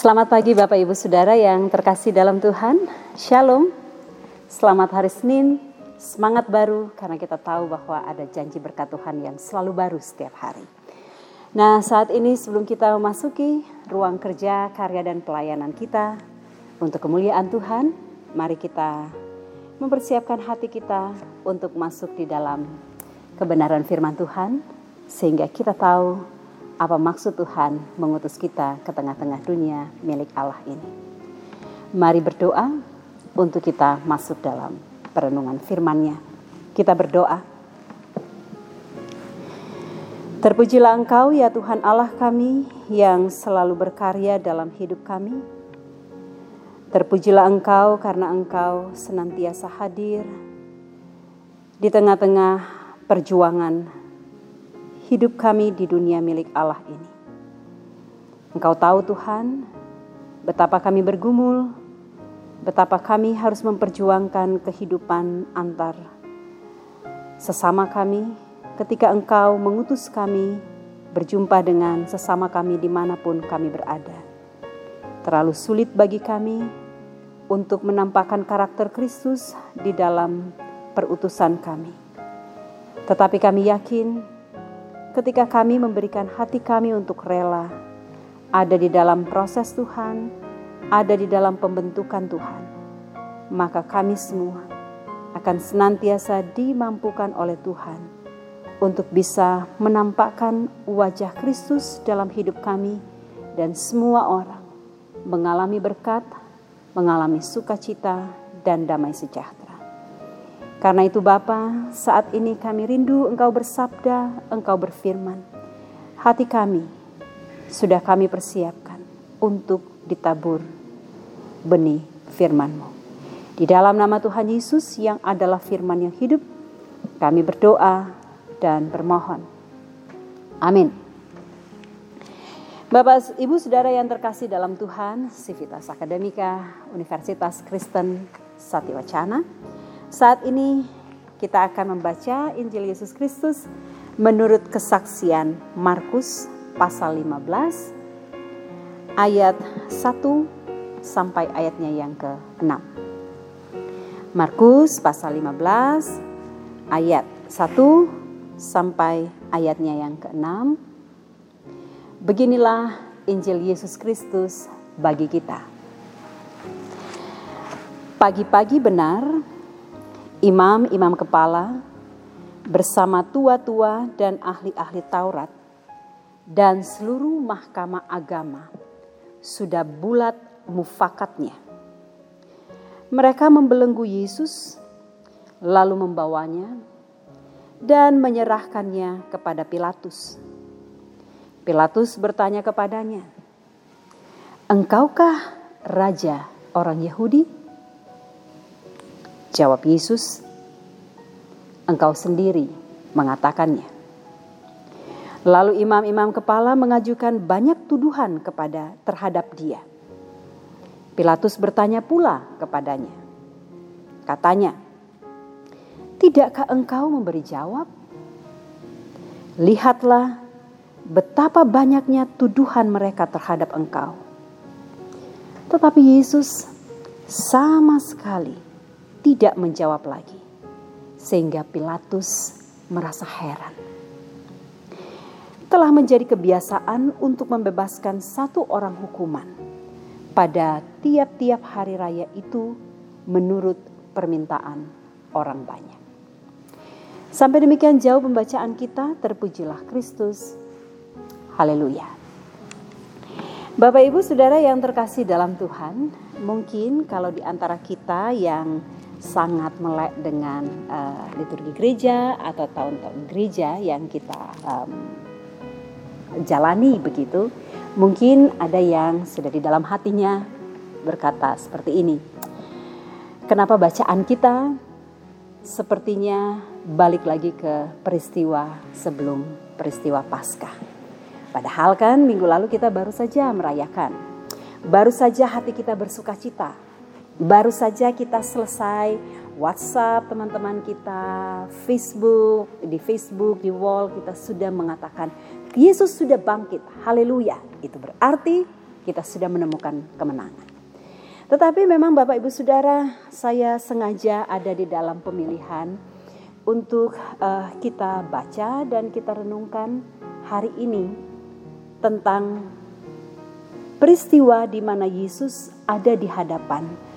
Selamat pagi Bapak Ibu Saudara yang terkasih dalam Tuhan. Shalom. Selamat hari Senin. Semangat baru karena kita tahu bahwa ada janji berkat Tuhan yang selalu baru setiap hari. Nah, saat ini sebelum kita memasuki ruang kerja, karya dan pelayanan kita untuk kemuliaan Tuhan, mari kita mempersiapkan hati kita untuk masuk di dalam kebenaran firman Tuhan sehingga kita tahu apa maksud Tuhan mengutus kita ke tengah-tengah dunia milik Allah ini. Mari berdoa, untuk kita masuk dalam perenungan firman-Nya. Kita berdoa. Terpujilah Engkau ya Tuhan Allah kami yang selalu berkarya dalam hidup kami. Terpujilah Engkau karena Engkau senantiasa hadir di tengah-tengah perjuangan hidup kami di dunia milik Allah ini. Engkau tahu Tuhan, betapa kami bergumul, betapa kami harus memperjuangkan kehidupan antar sesama kami, ketika Engkau mengutus kami berjumpa dengan sesama kami di mana pun kami berada. Terlalu sulit bagi kami untuk menampakkan karakter Kristus di dalam perutusan kami. Tetapi kami yakin ketika kami memberikan hati kami untuk rela ada di dalam proses Tuhan, ada di dalam pembentukan Tuhan, maka kami semua akan senantiasa dimampukan oleh Tuhan untuk bisa menampakkan wajah Kristus dalam hidup kami dan semua orang mengalami berkat, mengalami sukacita dan damai sejahtera. Karena itu Bapa, saat ini kami rindu Engkau bersabda, Engkau berfirman. Hati kami sudah kami persiapkan untuk ditabur benih firman-Mu. Di dalam nama Tuhan Yesus yang adalah firman yang hidup, kami berdoa dan bermohon. Amin. Bapak, Ibu, Saudara yang terkasih dalam Tuhan, Sivitas Akademika Universitas Kristen Satiwacana. Saat ini kita akan membaca Injil Yesus Kristus menurut kesaksian Markus pasal 15 ayat 1 sampai ayatnya yang ke-6. Markus pasal 15 ayat 1 sampai ayatnya yang ke-6. Beginilah Injil Yesus Kristus bagi kita. Pagi-pagi benar, imam-imam kepala bersama tua-tua dan ahli-ahli Taurat dan seluruh mahkamah agama sudah bulat mufakatnya. Mereka membelenggu Yesus, lalu membawanya dan menyerahkannya kepada Pilatus. Pilatus bertanya kepadanya, "Engkaukah raja orang Yahudi?" Jawab Yesus, "Engkau sendiri mengatakannya." Lalu imam-imam kepala mengajukan banyak tuduhan kepada terhadap dia. Pilatus bertanya pula kepadanya. Katanya, Tidakkah engkau memberi jawab? Lihatlah betapa banyaknya tuduhan mereka terhadap engkau. Tetapi Yesus sama sekali tidak menjawab lagi, sehingga Pilatus merasa heran. Telah menjadi kebiasaan untuk membebaskan satu orang hukuman pada tiap-tiap hari raya itu menurut permintaan orang banyak. Sampai demikian jauh pembacaan kita, terpujilah Kristus. Haleluya. Bapak Ibu Saudara yang terkasih dalam Tuhan, mungkin kalau di antara kita yang sangat melek dengan uh, liturgi gereja atau tahun-tahun gereja yang kita um, jalani begitu, mungkin ada yang sudah di dalam hatinya berkata seperti ini. Kenapa bacaan kita sepertinya balik lagi ke peristiwa sebelum peristiwa Paskah. Padahal kan minggu lalu kita baru saja merayakan. Baru saja hati kita bersuka cita. Baru saja kita selesai WhatsApp teman-teman kita, Facebook, di Facebook, di wall kita sudah mengatakan Yesus sudah bangkit. Haleluya. Itu berarti kita sudah menemukan kemenangan. Tetapi memang Bapak Ibu Saudara, saya sengaja ada di dalam pemilihan untuk uh, kita baca dan kita renungkan hari ini tentang peristiwa di mana Yesus ada di hadapan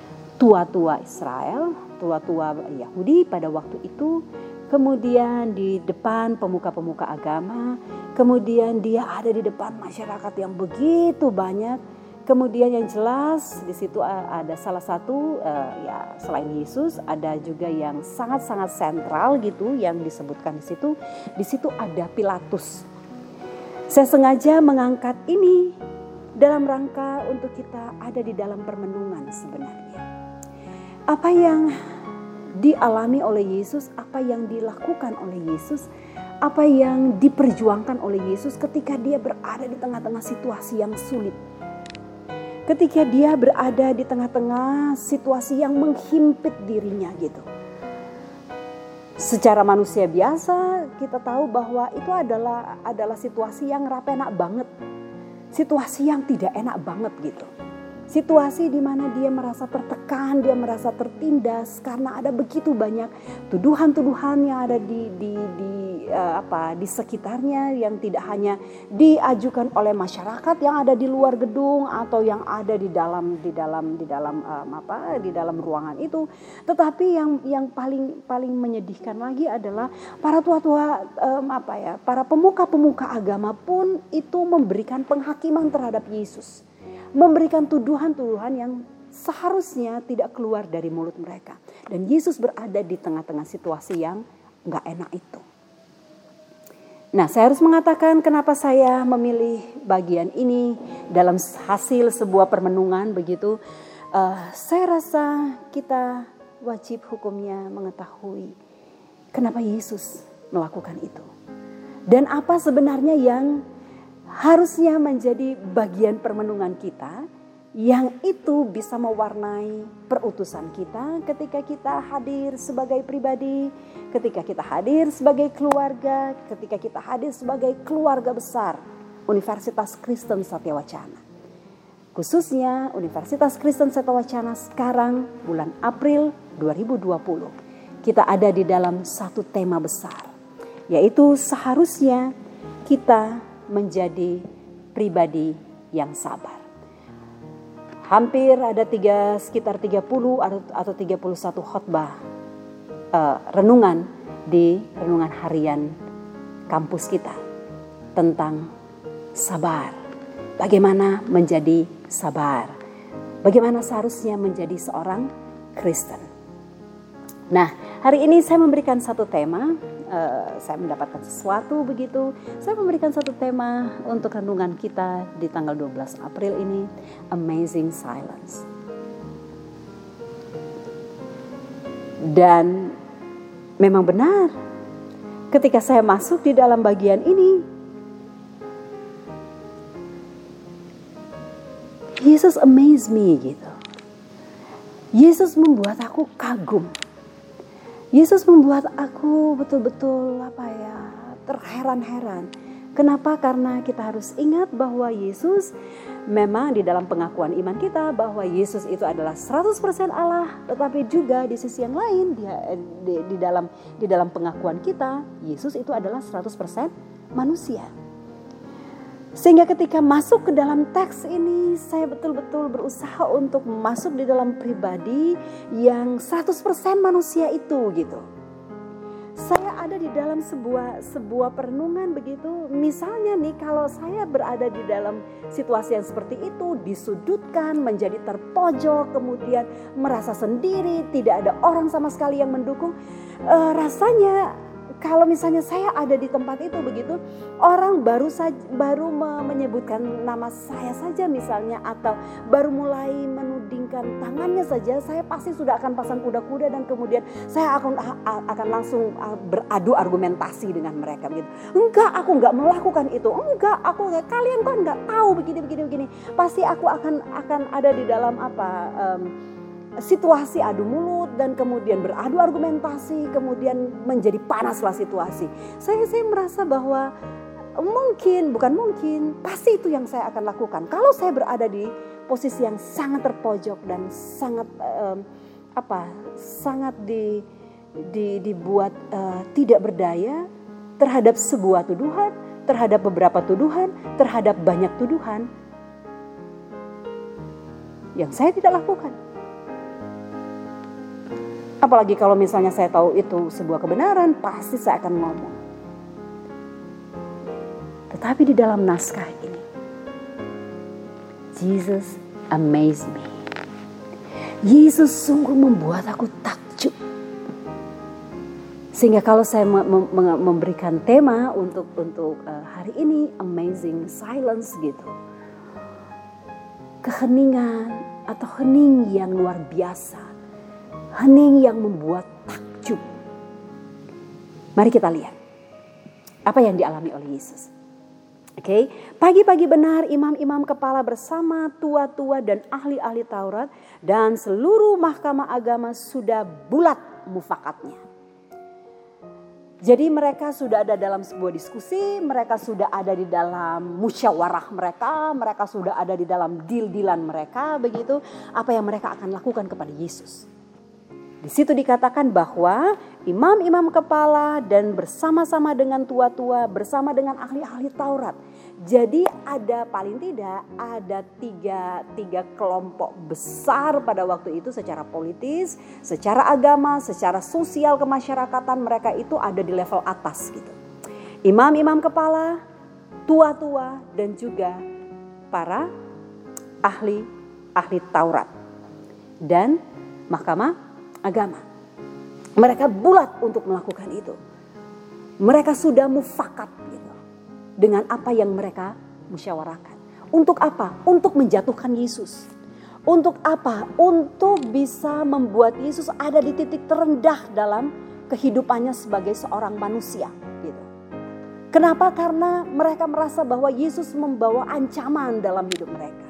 tua-tua Israel, tua-tua Yahudi pada waktu itu, kemudian di depan pemuka-pemuka agama, kemudian dia ada di depan masyarakat yang begitu banyak Kemudian yang jelas di situ ada salah satu uh, ya selain Yesus ada juga yang sangat-sangat sentral gitu yang disebutkan di situ. Di situ ada Pilatus. Saya sengaja mengangkat ini dalam rangka untuk kita ada di dalam permenungan sebenarnya. Apa yang dialami oleh Yesus, apa yang dilakukan oleh Yesus, apa yang diperjuangkan oleh Yesus ketika dia berada di tengah-tengah situasi yang sulit ketika dia berada di tengah-tengah situasi yang menghimpit dirinya gitu. Secara manusia biasa kita tahu bahwa itu adalah adalah situasi yang rapenak banget. Situasi yang tidak enak banget gitu. Situasi di mana dia merasa tertekan, dia merasa tertindas karena ada begitu banyak tuduhan-tuduhan yang ada di di di uh, apa di sekitarnya yang tidak hanya diajukan oleh masyarakat yang ada di luar gedung atau yang ada di dalam di dalam di dalam um, apa di dalam ruangan itu. Tetapi yang yang paling paling menyedihkan lagi adalah para tua-tua um, apa ya para pemuka-pemuka agama pun itu memberikan penghakiman terhadap Yesus memberikan tuduhan-tuduhan yang seharusnya tidak keluar dari mulut mereka dan Yesus berada di tengah-tengah situasi yang nggak enak itu Nah, saya harus mengatakan kenapa saya memilih bagian ini dalam hasil sebuah permenungan begitu. Uh, saya rasa kita wajib hukumnya mengetahui kenapa Yesus melakukan itu. Dan apa sebenarnya yang harusnya menjadi bagian permenungan kita yang itu bisa mewarnai perutusan kita ketika kita hadir sebagai pribadi, ketika kita hadir sebagai keluarga, ketika kita hadir sebagai keluarga besar Universitas Kristen Satya Wacana. Khususnya Universitas Kristen Satya Wacana sekarang bulan April 2020. Kita ada di dalam satu tema besar, yaitu seharusnya kita menjadi pribadi yang sabar hampir ada tiga sekitar 30 atau 31 khotbah uh, renungan di renungan harian kampus kita tentang sabar. Bagaimana menjadi sabar? Bagaimana seharusnya menjadi seorang Kristen? Nah, hari ini saya memberikan satu tema uh, saya mendapatkan sesuatu begitu. Saya memberikan satu tema untuk renungan kita di tanggal 12 April ini, Amazing Silence. Dan memang benar, ketika saya masuk di dalam bagian ini, Yesus amaze me gitu. Yesus membuat aku kagum Yesus membuat aku betul-betul apa ya terheran-heran. Kenapa? Karena kita harus ingat bahwa Yesus memang di dalam pengakuan iman kita bahwa Yesus itu adalah 100% Allah, tetapi juga di sisi yang lain di, di, di dalam di dalam pengakuan kita Yesus itu adalah 100% manusia. Sehingga ketika masuk ke dalam teks ini saya betul-betul berusaha untuk masuk di dalam pribadi yang 100% manusia itu gitu. Saya ada di dalam sebuah sebuah perenungan begitu. Misalnya nih kalau saya berada di dalam situasi yang seperti itu disudutkan, menjadi terpojok, kemudian merasa sendiri, tidak ada orang sama sekali yang mendukung, uh, rasanya kalau misalnya saya ada di tempat itu begitu, orang baru saja baru menyebutkan nama saya saja misalnya atau baru mulai menudingkan tangannya saja, saya pasti sudah akan pasang kuda-kuda dan kemudian saya akan akan langsung beradu argumentasi dengan mereka begitu. Enggak, aku enggak melakukan itu. Enggak, aku kalian kan enggak tahu begini begini begini. Pasti aku akan akan ada di dalam apa um, situasi adu mulut dan kemudian beradu argumentasi, kemudian menjadi panaslah situasi. Saya saya merasa bahwa mungkin bukan mungkin pasti itu yang saya akan lakukan. Kalau saya berada di posisi yang sangat terpojok dan sangat um, apa sangat di, di dibuat uh, tidak berdaya terhadap sebuah tuduhan, terhadap beberapa tuduhan, terhadap banyak tuduhan yang saya tidak lakukan. Apalagi kalau misalnya saya tahu itu sebuah kebenaran, pasti saya akan ngomong. Tetapi di dalam naskah ini, Jesus amazed me. Yesus sungguh membuat aku takjub. Sehingga kalau saya memberikan tema untuk untuk uh, hari ini amazing silence gitu. Keheningan atau hening yang luar biasa. Hening yang membuat takjub. Mari kita lihat apa yang dialami oleh Yesus. Oke, okay. pagi-pagi benar imam-imam kepala bersama tua-tua dan ahli-ahli Taurat dan seluruh mahkamah agama sudah bulat mufakatnya. Jadi mereka sudah ada dalam sebuah diskusi, mereka sudah ada di dalam musyawarah mereka, mereka sudah ada di dalam deal-dealan mereka, begitu apa yang mereka akan lakukan kepada Yesus. Di situ dikatakan bahwa imam-imam kepala dan bersama-sama dengan tua-tua, bersama dengan ahli-ahli Taurat. Jadi ada paling tidak ada tiga, tiga kelompok besar pada waktu itu secara politis, secara agama, secara sosial kemasyarakatan mereka itu ada di level atas gitu. Imam-imam kepala, tua-tua dan juga para ahli ahli Taurat dan mahkamah agama. Mereka bulat untuk melakukan itu. Mereka sudah mufakat gitu, dengan apa yang mereka musyawarahkan. Untuk apa? Untuk menjatuhkan Yesus. Untuk apa? Untuk bisa membuat Yesus ada di titik terendah dalam kehidupannya sebagai seorang manusia. Gitu. Kenapa? Karena mereka merasa bahwa Yesus membawa ancaman dalam hidup mereka.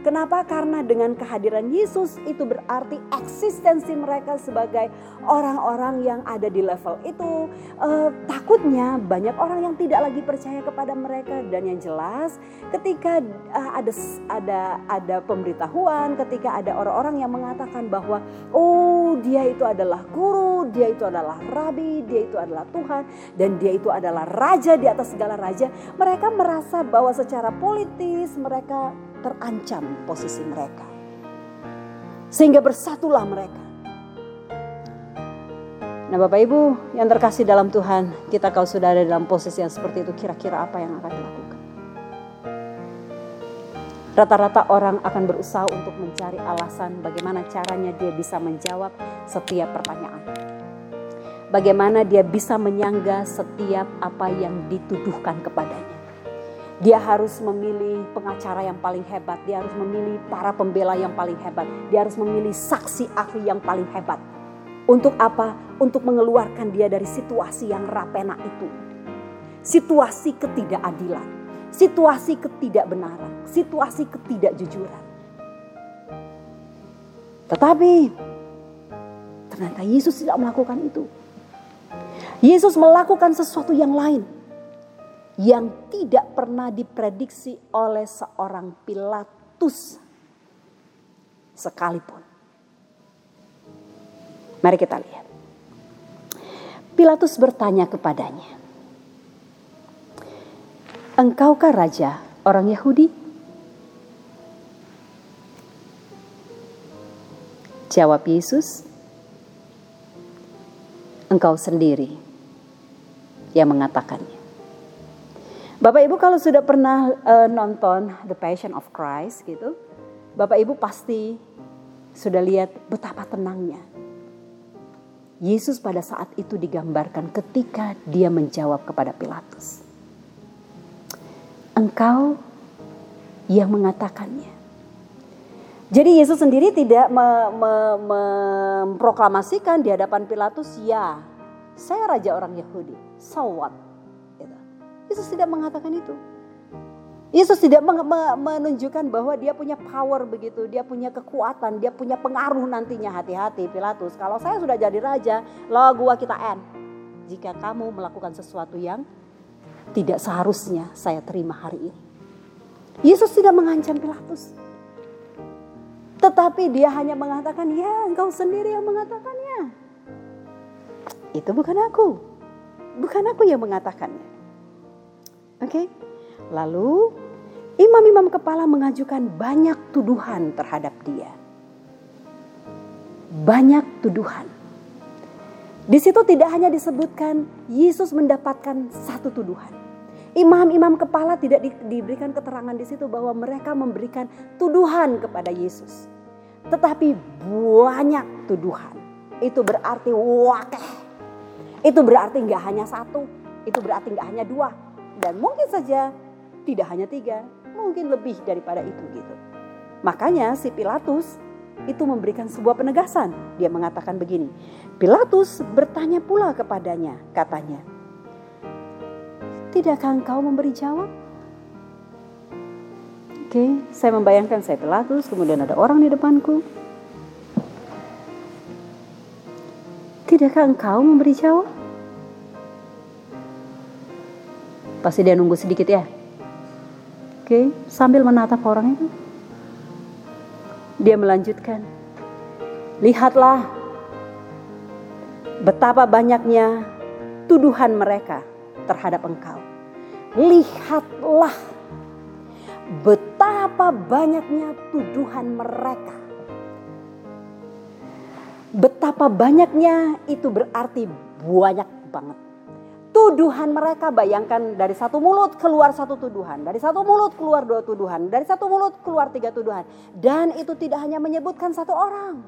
Kenapa? Karena dengan kehadiran Yesus itu berarti eksistensi mereka sebagai orang-orang yang ada di level itu. Uh, takutnya banyak orang yang tidak lagi percaya kepada mereka dan yang jelas ketika uh, ada ada ada pemberitahuan, ketika ada orang-orang yang mengatakan bahwa oh dia itu adalah guru, dia itu adalah rabi, dia itu adalah Tuhan dan dia itu adalah raja di atas segala raja, mereka merasa bahwa secara politis mereka terancam posisi mereka. Sehingga bersatulah mereka. Nah Bapak Ibu yang terkasih dalam Tuhan, kita kalau sudah ada dalam posisi yang seperti itu, kira-kira apa yang akan dilakukan? Rata-rata orang akan berusaha untuk mencari alasan bagaimana caranya dia bisa menjawab setiap pertanyaan. Bagaimana dia bisa menyangga setiap apa yang dituduhkan kepadanya. Dia harus memilih pengacara yang paling hebat, dia harus memilih para pembela yang paling hebat, dia harus memilih saksi ahli yang paling hebat. Untuk apa? Untuk mengeluarkan dia dari situasi yang rapena itu. Situasi ketidakadilan, situasi ketidakbenaran, situasi ketidakjujuran. Tetapi ternyata Yesus tidak melakukan itu. Yesus melakukan sesuatu yang lain yang tidak pernah diprediksi oleh seorang Pilatus sekalipun. Mari kita lihat. Pilatus bertanya kepadanya, "Engkaukah raja orang Yahudi?" Jawab Yesus, "Engkau sendiri yang mengatakannya." Bapak Ibu kalau sudah pernah uh, nonton The Passion of Christ gitu, Bapak Ibu pasti sudah lihat betapa tenangnya. Yesus pada saat itu digambarkan ketika dia menjawab kepada Pilatus. Engkau yang mengatakannya. Jadi Yesus sendiri tidak memproklamasikan di hadapan Pilatus, ya saya raja orang Yahudi. So what? Yesus tidak mengatakan itu. Yesus tidak menunjukkan bahwa dia punya power begitu, dia punya kekuatan, dia punya pengaruh nantinya. Hati-hati Pilatus, kalau saya sudah jadi raja, lo gua kita end. Jika kamu melakukan sesuatu yang tidak seharusnya saya terima hari ini. Yesus tidak mengancam Pilatus. Tetapi dia hanya mengatakan, ya engkau sendiri yang mengatakannya. Itu bukan aku. Bukan aku yang mengatakannya. Oke. Okay? Lalu imam-imam kepala mengajukan banyak tuduhan terhadap dia. Banyak tuduhan. Di situ tidak hanya disebutkan Yesus mendapatkan satu tuduhan. Imam-imam kepala tidak di- diberikan keterangan di situ bahwa mereka memberikan tuduhan kepada Yesus. Tetapi banyak tuduhan. Itu berarti wakeh. Itu berarti nggak hanya satu. Itu berarti nggak hanya dua. Dan mungkin saja tidak hanya tiga. Mungkin lebih daripada itu gitu. Makanya si Pilatus itu memberikan sebuah penegasan. Dia mengatakan begini. Pilatus bertanya pula kepadanya, katanya. Tidakkah engkau memberi jawab? Oke, saya membayangkan saya Pilatus, kemudian ada orang di depanku. Tidakkah engkau memberi jawab? Pasti dia nunggu sedikit ya. Oke, sambil menatap orang itu. Dia melanjutkan. Lihatlah betapa banyaknya tuduhan mereka terhadap engkau. Lihatlah betapa banyaknya tuduhan mereka. Betapa banyaknya itu berarti banyak banget. Tuduhan mereka bayangkan dari satu mulut keluar satu tuduhan. Dari satu mulut keluar dua tuduhan. Dari satu mulut keluar tiga tuduhan. Dan itu tidak hanya menyebutkan satu orang.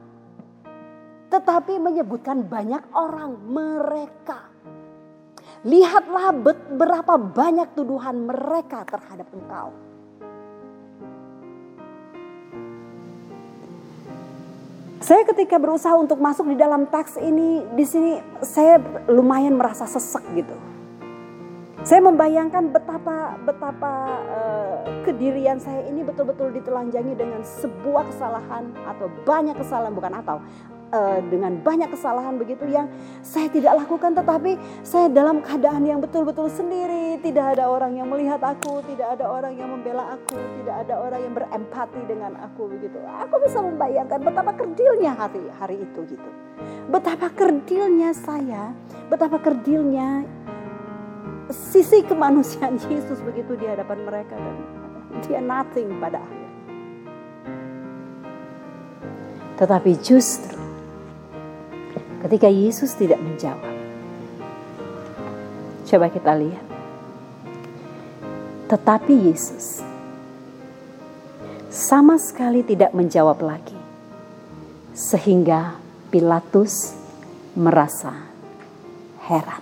Tetapi menyebutkan banyak orang mereka. Lihatlah berapa banyak tuduhan mereka terhadap engkau. Saya ketika berusaha untuk masuk di dalam teks ini, di sini saya lumayan merasa sesek gitu. Saya membayangkan betapa betapa uh, kedirian saya ini betul-betul ditelanjangi dengan sebuah kesalahan atau banyak kesalahan bukan atau uh, dengan banyak kesalahan begitu yang saya tidak lakukan tetapi saya dalam keadaan yang betul-betul sendiri. Tidak ada orang yang melihat aku tidak ada orang yang membela aku tidak ada orang yang berempati dengan aku begitu. Aku bisa membayangkan betapa kerdilnya hari hari itu gitu. Betapa kerdilnya saya betapa kerdilnya sisi kemanusiaan Yesus begitu di hadapan mereka dan dia nothing pada akhir. Tetapi justru ketika Yesus tidak menjawab. Coba kita lihat. Tetapi Yesus sama sekali tidak menjawab lagi. Sehingga Pilatus merasa heran.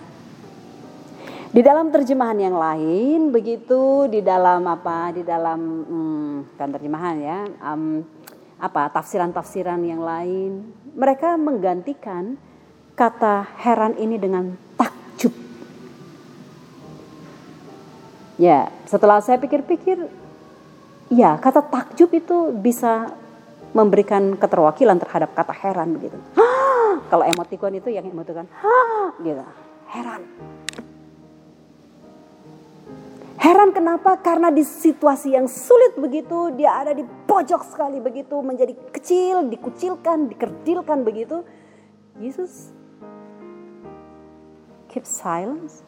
Di dalam terjemahan yang lain begitu di dalam apa di dalam hmm, kan terjemahan ya um, apa tafsiran-tafsiran yang lain mereka menggantikan kata heran ini dengan takjub. Ya, setelah saya pikir-pikir ya kata takjub itu bisa memberikan keterwakilan terhadap kata heran begitu. Kalau emotikon itu yang emotikon, gitu. Heran. Heran kenapa? Karena di situasi yang sulit begitu, dia ada di pojok sekali begitu, menjadi kecil, dikucilkan, dikerdilkan begitu. Yesus keep silence,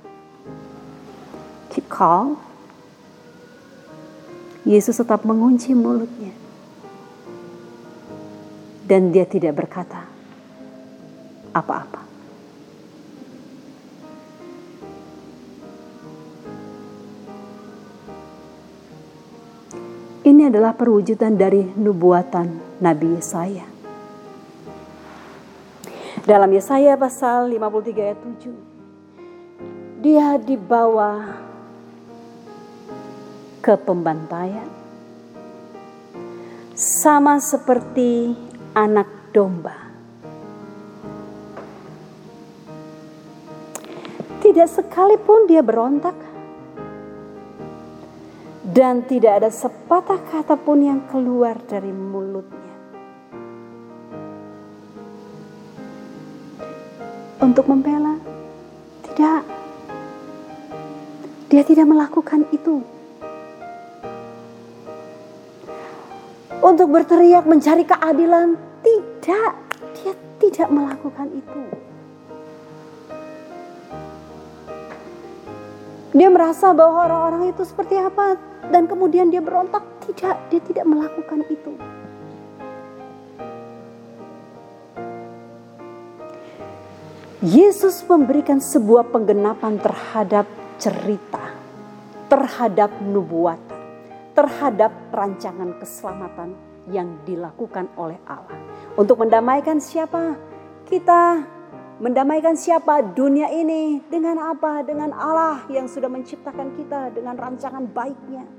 keep calm. Yesus tetap mengunci mulutnya. Dan dia tidak berkata apa-apa. Ini adalah perwujudan dari nubuatan Nabi Yesaya. Dalam Yesaya pasal 53 ayat 7. Dia dibawa ke pembantaian. Sama seperti anak domba. Tidak sekalipun dia berontak dan tidak ada sepatah kata pun yang keluar dari mulutnya. Untuk membela, Dia tidak melakukan itu. Untuk berteriak mencari keadilan, tidak. Dia tidak melakukan itu. Dia merasa bahwa orang-orang itu seperti apa dan kemudian dia berontak. Tidak, dia tidak melakukan itu. Yesus memberikan sebuah penggenapan terhadap cerita, terhadap nubuatan, terhadap rancangan keselamatan yang dilakukan oleh Allah. Untuk mendamaikan siapa? Kita mendamaikan siapa dunia ini dengan apa? Dengan Allah yang sudah menciptakan kita dengan rancangan baiknya.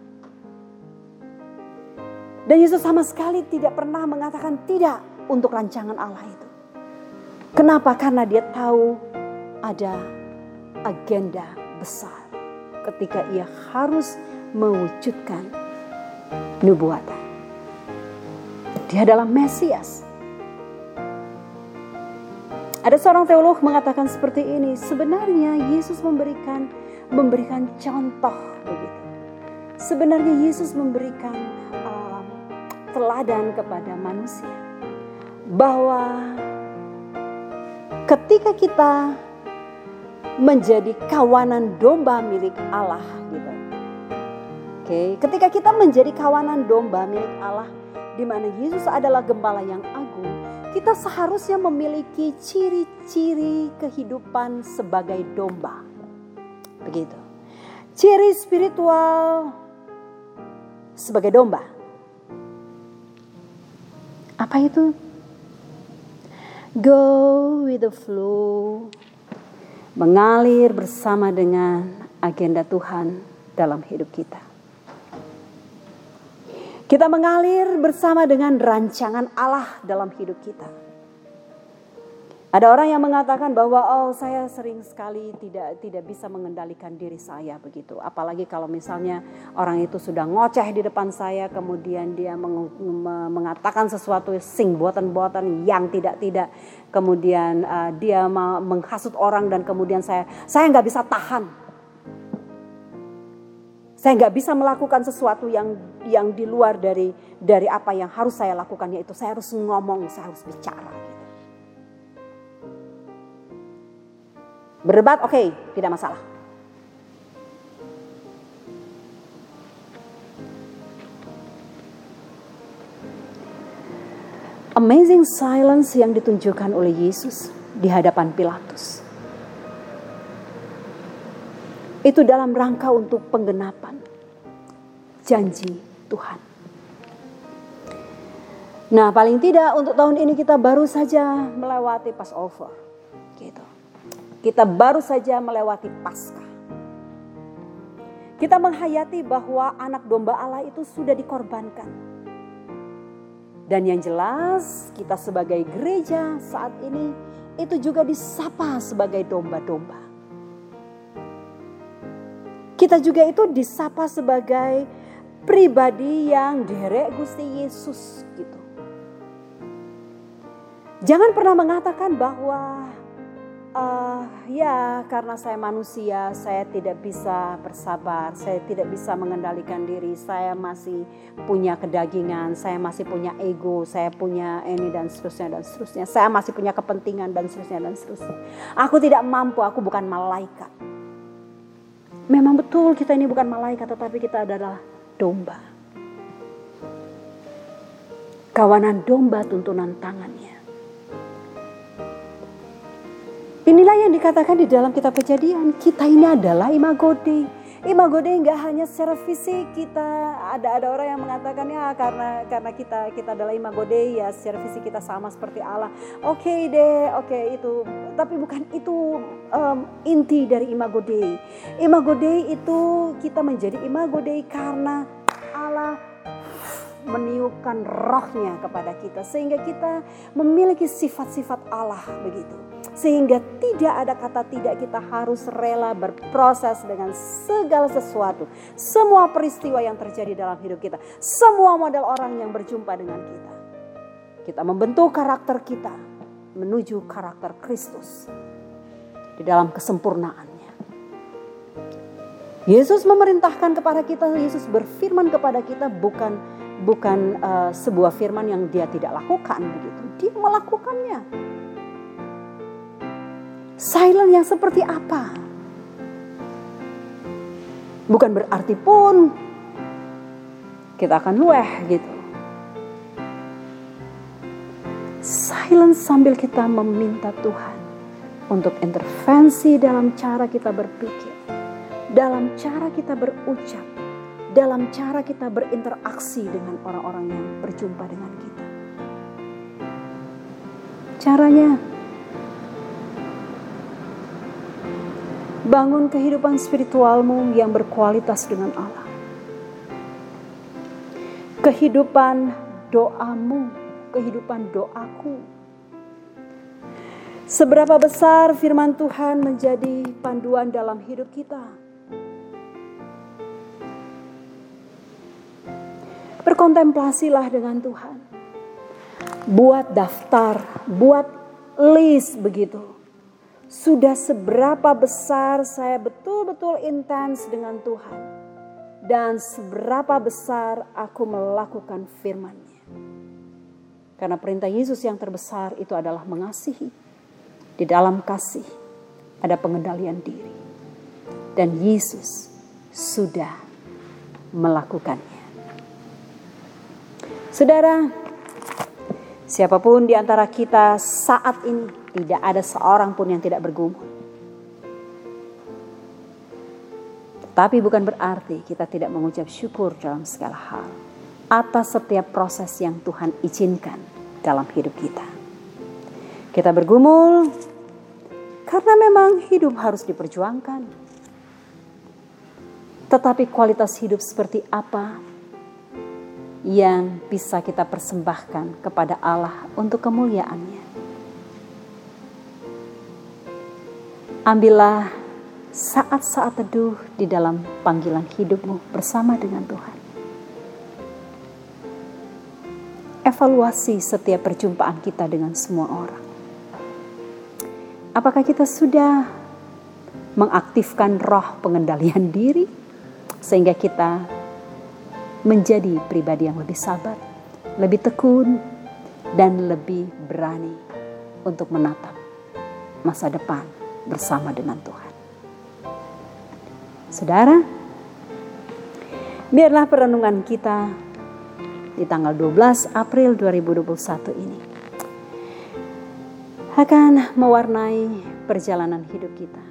Dan Yesus sama sekali tidak pernah mengatakan tidak untuk rancangan Allah itu. Kenapa? Karena dia tahu ada agenda besar ketika ia harus mewujudkan nubuatan. Dia adalah Mesias. Ada seorang teolog mengatakan seperti ini, sebenarnya Yesus memberikan memberikan contoh begitu. Sebenarnya Yesus memberikan uh, teladan kepada manusia bahwa ketika kita menjadi kawanan domba milik Allah gitu. Oke, ketika kita menjadi kawanan domba milik Allah di mana Yesus adalah gembala yang agung, kita seharusnya memiliki ciri-ciri kehidupan sebagai domba. Begitu. Ciri spiritual sebagai domba. Apa itu? Go with the flow. Mengalir bersama dengan agenda Tuhan dalam hidup kita. Kita mengalir bersama dengan rancangan Allah dalam hidup kita. Ada orang yang mengatakan bahwa oh saya sering sekali tidak tidak bisa mengendalikan diri saya begitu. Apalagi kalau misalnya orang itu sudah ngoceh di depan saya kemudian dia meng, mengatakan sesuatu sing buatan-buatan yang tidak-tidak. Kemudian uh, dia menghasut orang dan kemudian saya saya nggak bisa tahan saya nggak bisa melakukan sesuatu yang yang di luar dari dari apa yang harus saya lakukan yaitu saya harus ngomong, saya harus bicara. Berdebat oke, okay, tidak masalah. Amazing silence yang ditunjukkan oleh Yesus di hadapan Pilatus itu dalam rangka untuk penggenapan janji Tuhan. Nah, paling tidak untuk tahun ini kita baru saja melewati Passover. Kita baru saja melewati Paskah. Kita menghayati bahwa anak domba Allah itu sudah dikorbankan. Dan yang jelas kita sebagai gereja saat ini itu juga disapa sebagai domba-domba. Kita juga itu disapa sebagai pribadi yang derek Gusti Yesus gitu. Jangan pernah mengatakan bahwa uh, ya karena saya manusia saya tidak bisa bersabar, saya tidak bisa mengendalikan diri, saya masih punya kedagingan, saya masih punya ego, saya punya ini dan seterusnya dan seterusnya. Saya masih punya kepentingan dan seterusnya dan seterusnya. Aku tidak mampu, aku bukan malaikat. Memang betul kita ini bukan malaikat tetapi kita adalah domba. Kawanan domba tuntunan tangannya. Inilah yang dikatakan di dalam kitab kejadian. Kita ini adalah imago Dei Imago Dei nggak hanya secara fisik kita ada ada orang yang mengatakan ya karena karena kita kita adalah imago Dei ya secara fisik kita sama seperti Allah. Oke okay deh, oke okay, itu tapi bukan itu um, inti dari imago Dei. Imago Dei itu kita menjadi imago Dei karena Allah meniupkan rohnya kepada kita sehingga kita memiliki sifat-sifat Allah begitu sehingga tidak ada kata tidak kita harus rela berproses dengan segala sesuatu semua peristiwa yang terjadi dalam hidup kita semua model orang yang berjumpa dengan kita kita membentuk karakter kita menuju karakter Kristus di dalam kesempurnaannya Yesus memerintahkan kepada kita, Yesus berfirman kepada kita bukan bukan uh, sebuah firman yang dia tidak lakukan begitu. Dia melakukannya. Silent yang seperti apa? Bukan berarti pun kita akan lueh gitu. Silent sambil kita meminta Tuhan untuk intervensi dalam cara kita berpikir, dalam cara kita berucap, dalam cara kita berinteraksi dengan orang-orang yang berjumpa dengan kita. Caranya bangun kehidupan spiritualmu yang berkualitas dengan Allah. Kehidupan doamu, kehidupan doaku. Seberapa besar firman Tuhan menjadi panduan dalam hidup kita? Berkontemplasilah dengan Tuhan. Buat daftar, buat list begitu. Sudah seberapa besar saya betul-betul intens dengan Tuhan. Dan seberapa besar aku melakukan firman-Nya. Karena perintah Yesus yang terbesar itu adalah mengasihi. Di dalam kasih ada pengendalian diri. Dan Yesus sudah melakukannya. Saudara, siapa pun di antara kita saat ini tidak ada seorang pun yang tidak bergumul. Tapi bukan berarti kita tidak mengucap syukur dalam segala hal atas setiap proses yang Tuhan izinkan dalam hidup kita. Kita bergumul karena memang hidup harus diperjuangkan. Tetapi kualitas hidup seperti apa yang bisa kita persembahkan kepada Allah untuk kemuliaannya. Ambillah saat-saat teduh di dalam panggilan hidupmu bersama dengan Tuhan. Evaluasi setiap perjumpaan kita dengan semua orang. Apakah kita sudah mengaktifkan roh pengendalian diri sehingga kita menjadi pribadi yang lebih sabar, lebih tekun, dan lebih berani untuk menatap masa depan bersama dengan Tuhan. Saudara, biarlah perenungan kita di tanggal 12 April 2021 ini akan mewarnai perjalanan hidup kita.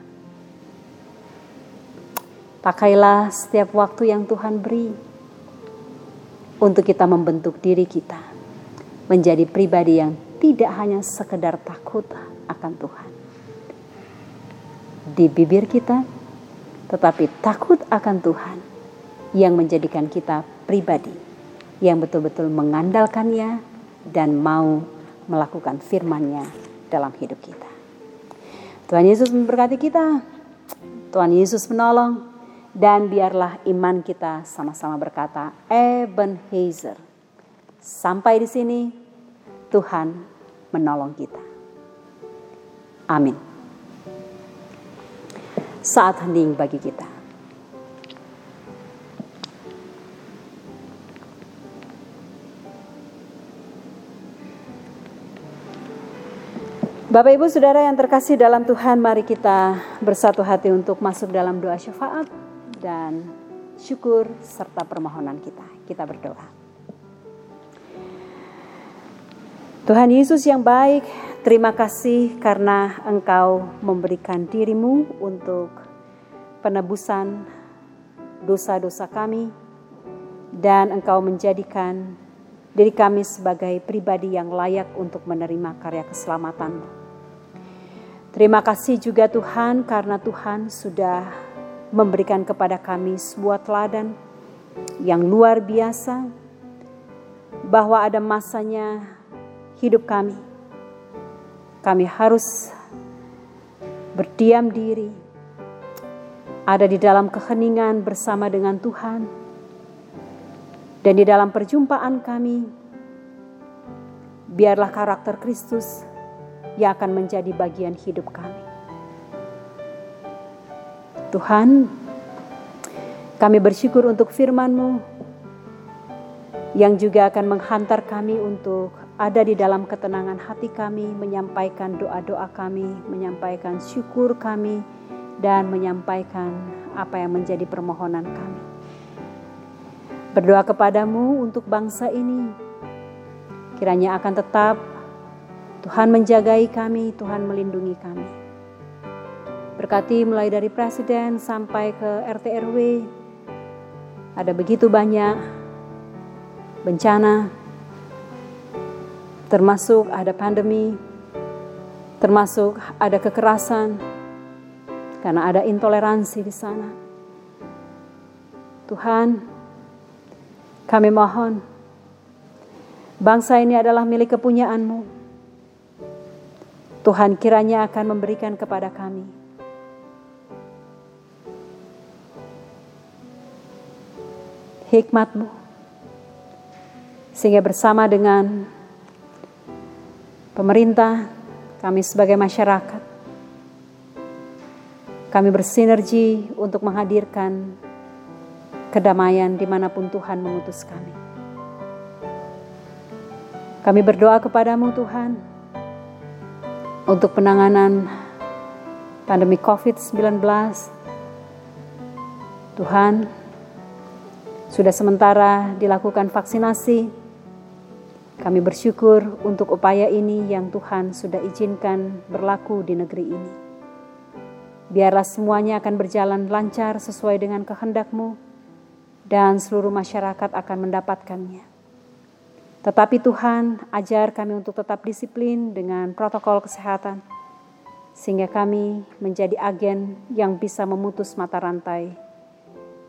Pakailah setiap waktu yang Tuhan beri untuk kita membentuk diri kita menjadi pribadi yang tidak hanya sekedar takut akan Tuhan. Di bibir kita, tetapi takut akan Tuhan yang menjadikan kita pribadi yang betul-betul mengandalkannya dan mau melakukan firman-Nya dalam hidup kita. Tuhan Yesus memberkati kita. Tuhan Yesus menolong dan biarlah iman kita sama-sama berkata, Ebenezer. Sampai di sini, Tuhan menolong kita. Amin. Saat hening bagi kita. Bapak Ibu Saudara yang terkasih dalam Tuhan, mari kita bersatu hati untuk masuk dalam doa syafaat dan syukur serta permohonan kita. Kita berdoa. Tuhan Yesus yang baik, terima kasih karena Engkau memberikan dirimu untuk penebusan dosa-dosa kami dan Engkau menjadikan diri kami sebagai pribadi yang layak untuk menerima karya keselamatan. Terima kasih juga Tuhan karena Tuhan sudah memberikan kepada kami sebuah teladan yang luar biasa bahwa ada masanya hidup kami. Kami harus berdiam diri, ada di dalam keheningan bersama dengan Tuhan, dan di dalam perjumpaan kami, biarlah karakter Kristus yang akan menjadi bagian hidup kami. Tuhan, kami bersyukur untuk firman-Mu yang juga akan menghantar kami untuk ada di dalam ketenangan hati kami, menyampaikan doa-doa kami, menyampaikan syukur kami, dan menyampaikan apa yang menjadi permohonan kami. Berdoa kepadamu untuk bangsa ini, kiranya akan tetap Tuhan menjagai kami, Tuhan melindungi kami. Berkati mulai dari presiden sampai ke RT RW. Ada begitu banyak bencana, termasuk ada pandemi, termasuk ada kekerasan, karena ada intoleransi di sana. Tuhan, kami mohon, bangsa ini adalah milik kepunyaanmu. Tuhan kiranya akan memberikan kepada kami hikmatmu, sehingga bersama dengan pemerintah, kami sebagai masyarakat, kami bersinergi untuk menghadirkan kedamaian di mana pun Tuhan mengutus kami. Kami berdoa kepadamu Tuhan untuk penanganan pandemi COVID-19. Tuhan, sudah sementara dilakukan vaksinasi kami bersyukur untuk upaya ini yang Tuhan sudah izinkan berlaku di negeri ini. Biarlah semuanya akan berjalan lancar sesuai dengan kehendak-Mu dan seluruh masyarakat akan mendapatkannya. Tetapi Tuhan, ajar kami untuk tetap disiplin dengan protokol kesehatan, sehingga kami menjadi agen yang bisa memutus mata rantai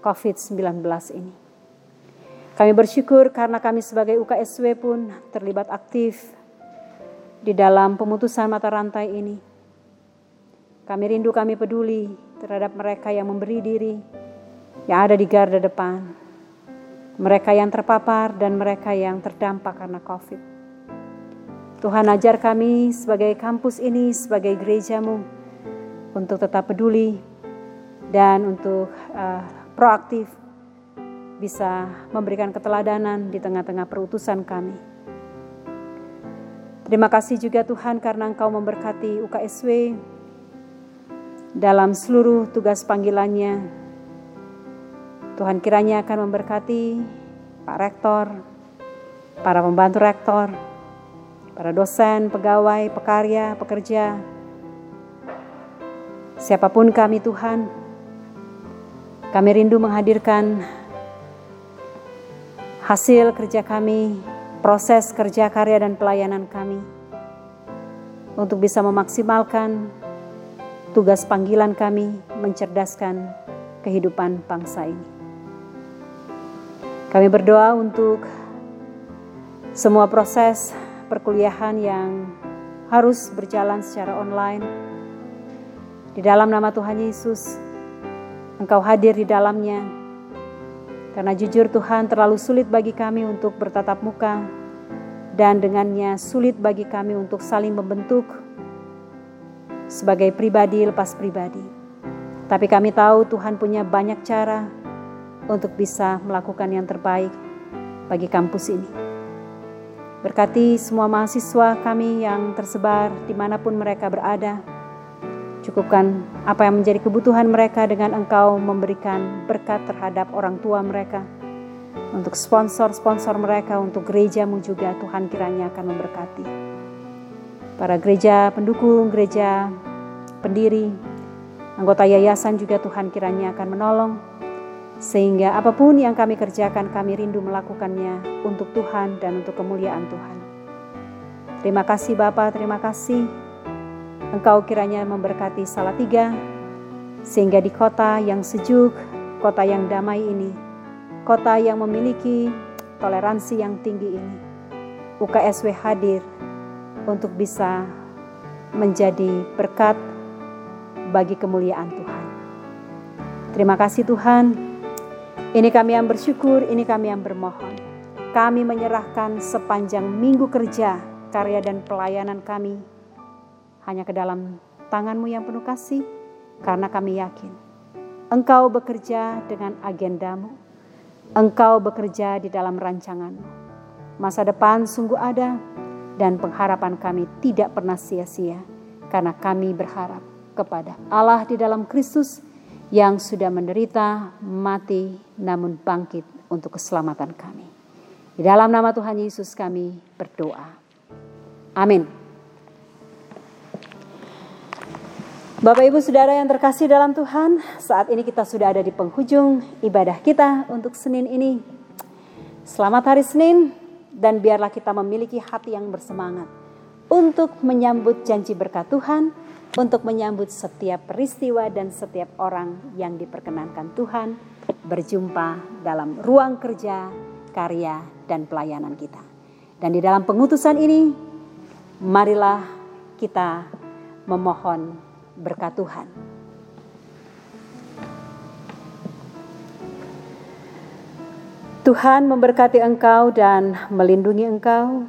COVID-19 ini. Kami bersyukur karena kami sebagai UKSW pun terlibat aktif di dalam pemutusan mata rantai ini. Kami rindu, kami peduli terhadap mereka yang memberi diri, yang ada di garda depan, mereka yang terpapar dan mereka yang terdampak karena COVID. Tuhan ajar kami sebagai kampus ini, sebagai gerejamu, untuk tetap peduli dan untuk uh, proaktif bisa memberikan keteladanan di tengah-tengah perutusan kami. Terima kasih juga Tuhan karena Engkau memberkati UKSW dalam seluruh tugas panggilannya. Tuhan kiranya akan memberkati Pak Rektor, para pembantu rektor, para dosen, pegawai, pekarya, pekerja, siapa pun kami Tuhan, kami rindu menghadirkan hasil kerja kami, proses kerja karya dan pelayanan kami untuk bisa memaksimalkan tugas panggilan kami mencerdaskan kehidupan bangsa ini. Kami berdoa untuk semua proses perkuliahan yang harus berjalan secara online. Di dalam nama Tuhan Yesus, Engkau hadir di dalamnya karena jujur Tuhan terlalu sulit bagi kami untuk bertatap muka dan dengannya sulit bagi kami untuk saling membentuk sebagai pribadi lepas pribadi. Tapi kami tahu Tuhan punya banyak cara untuk bisa melakukan yang terbaik bagi kampus ini. Berkati semua mahasiswa kami yang tersebar di mana pun mereka berada, Cukupkan apa yang menjadi kebutuhan mereka dengan engkau memberikan berkat terhadap orang tua mereka. Untuk sponsor-sponsor mereka, untuk gerejamu juga Tuhan kiranya akan memberkati. Para gereja pendukung, gereja pendiri, anggota yayasan juga Tuhan kiranya akan menolong. Sehingga apa pun yang kami kerjakan, kami rindu melakukannya untuk Tuhan dan untuk kemuliaan Tuhan. Terima kasih Bapak, terima kasih Engkau kiranya memberkati Salatiga, sehingga di kota yang sejuk, kota yang damai ini, kota yang memiliki toleransi yang tinggi ini, UKSW hadir untuk bisa menjadi berkat bagi kemuliaan Tuhan. Terima kasih Tuhan. Ini kami yang bersyukur, ini kami yang bermohon. Kami menyerahkan sepanjang minggu kerja, karya dan pelayanan kami hanya ke dalam tanganmu yang penuh kasih, karena kami yakin Engkau bekerja dengan agendamu, Engkau bekerja di dalam rancanganmu. Masa depan sungguh ada, dan pengharapan kami tidak pernah sia-sia, karena kami berharap kepada Allah di dalam Kristus yang sudah menderita, mati, namun bangkit untuk keselamatan kami. Di dalam nama Tuhan Yesus kami berdoa. Amin. Bapak Ibu Saudara yang terkasih dalam Tuhan, saat ini kita sudah ada di penghujung ibadah kita untuk Senin ini. Selamat hari Senin dan biarlah kita memiliki hati yang bersemangat untuk menyambut janji berkat Tuhan, untuk menyambut setiap peristiwa dan setiap orang yang diperkenankan Tuhan berjumpa dalam ruang kerja, karya, dan pelayanan kita. Dan di dalam pengutusan ini, marilah kita memohon berkat Tuhan. Tuhan memberkati engkau dan melindungi engkau.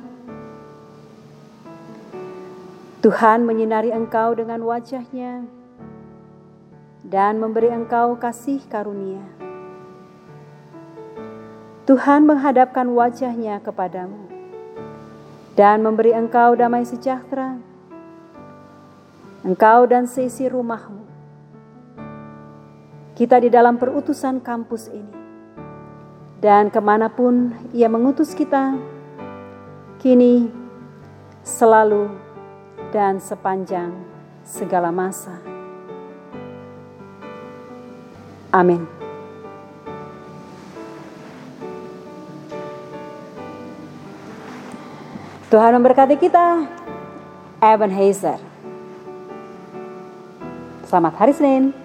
Tuhan menyinari engkau dengan wajahnya dan memberi engkau kasih karunia. Tuhan menghadapkan wajahnya kepadamu dan memberi engkau damai sejahtera engkau dan seisi rumahmu. Kita di dalam perutusan kampus ini. Dan ke mana pun ia mengutus kita, kini, selalu, dan sepanjang segala masa. Amin. Tuhan memberkati kita. Evan Hazer. Selamat hari Senin.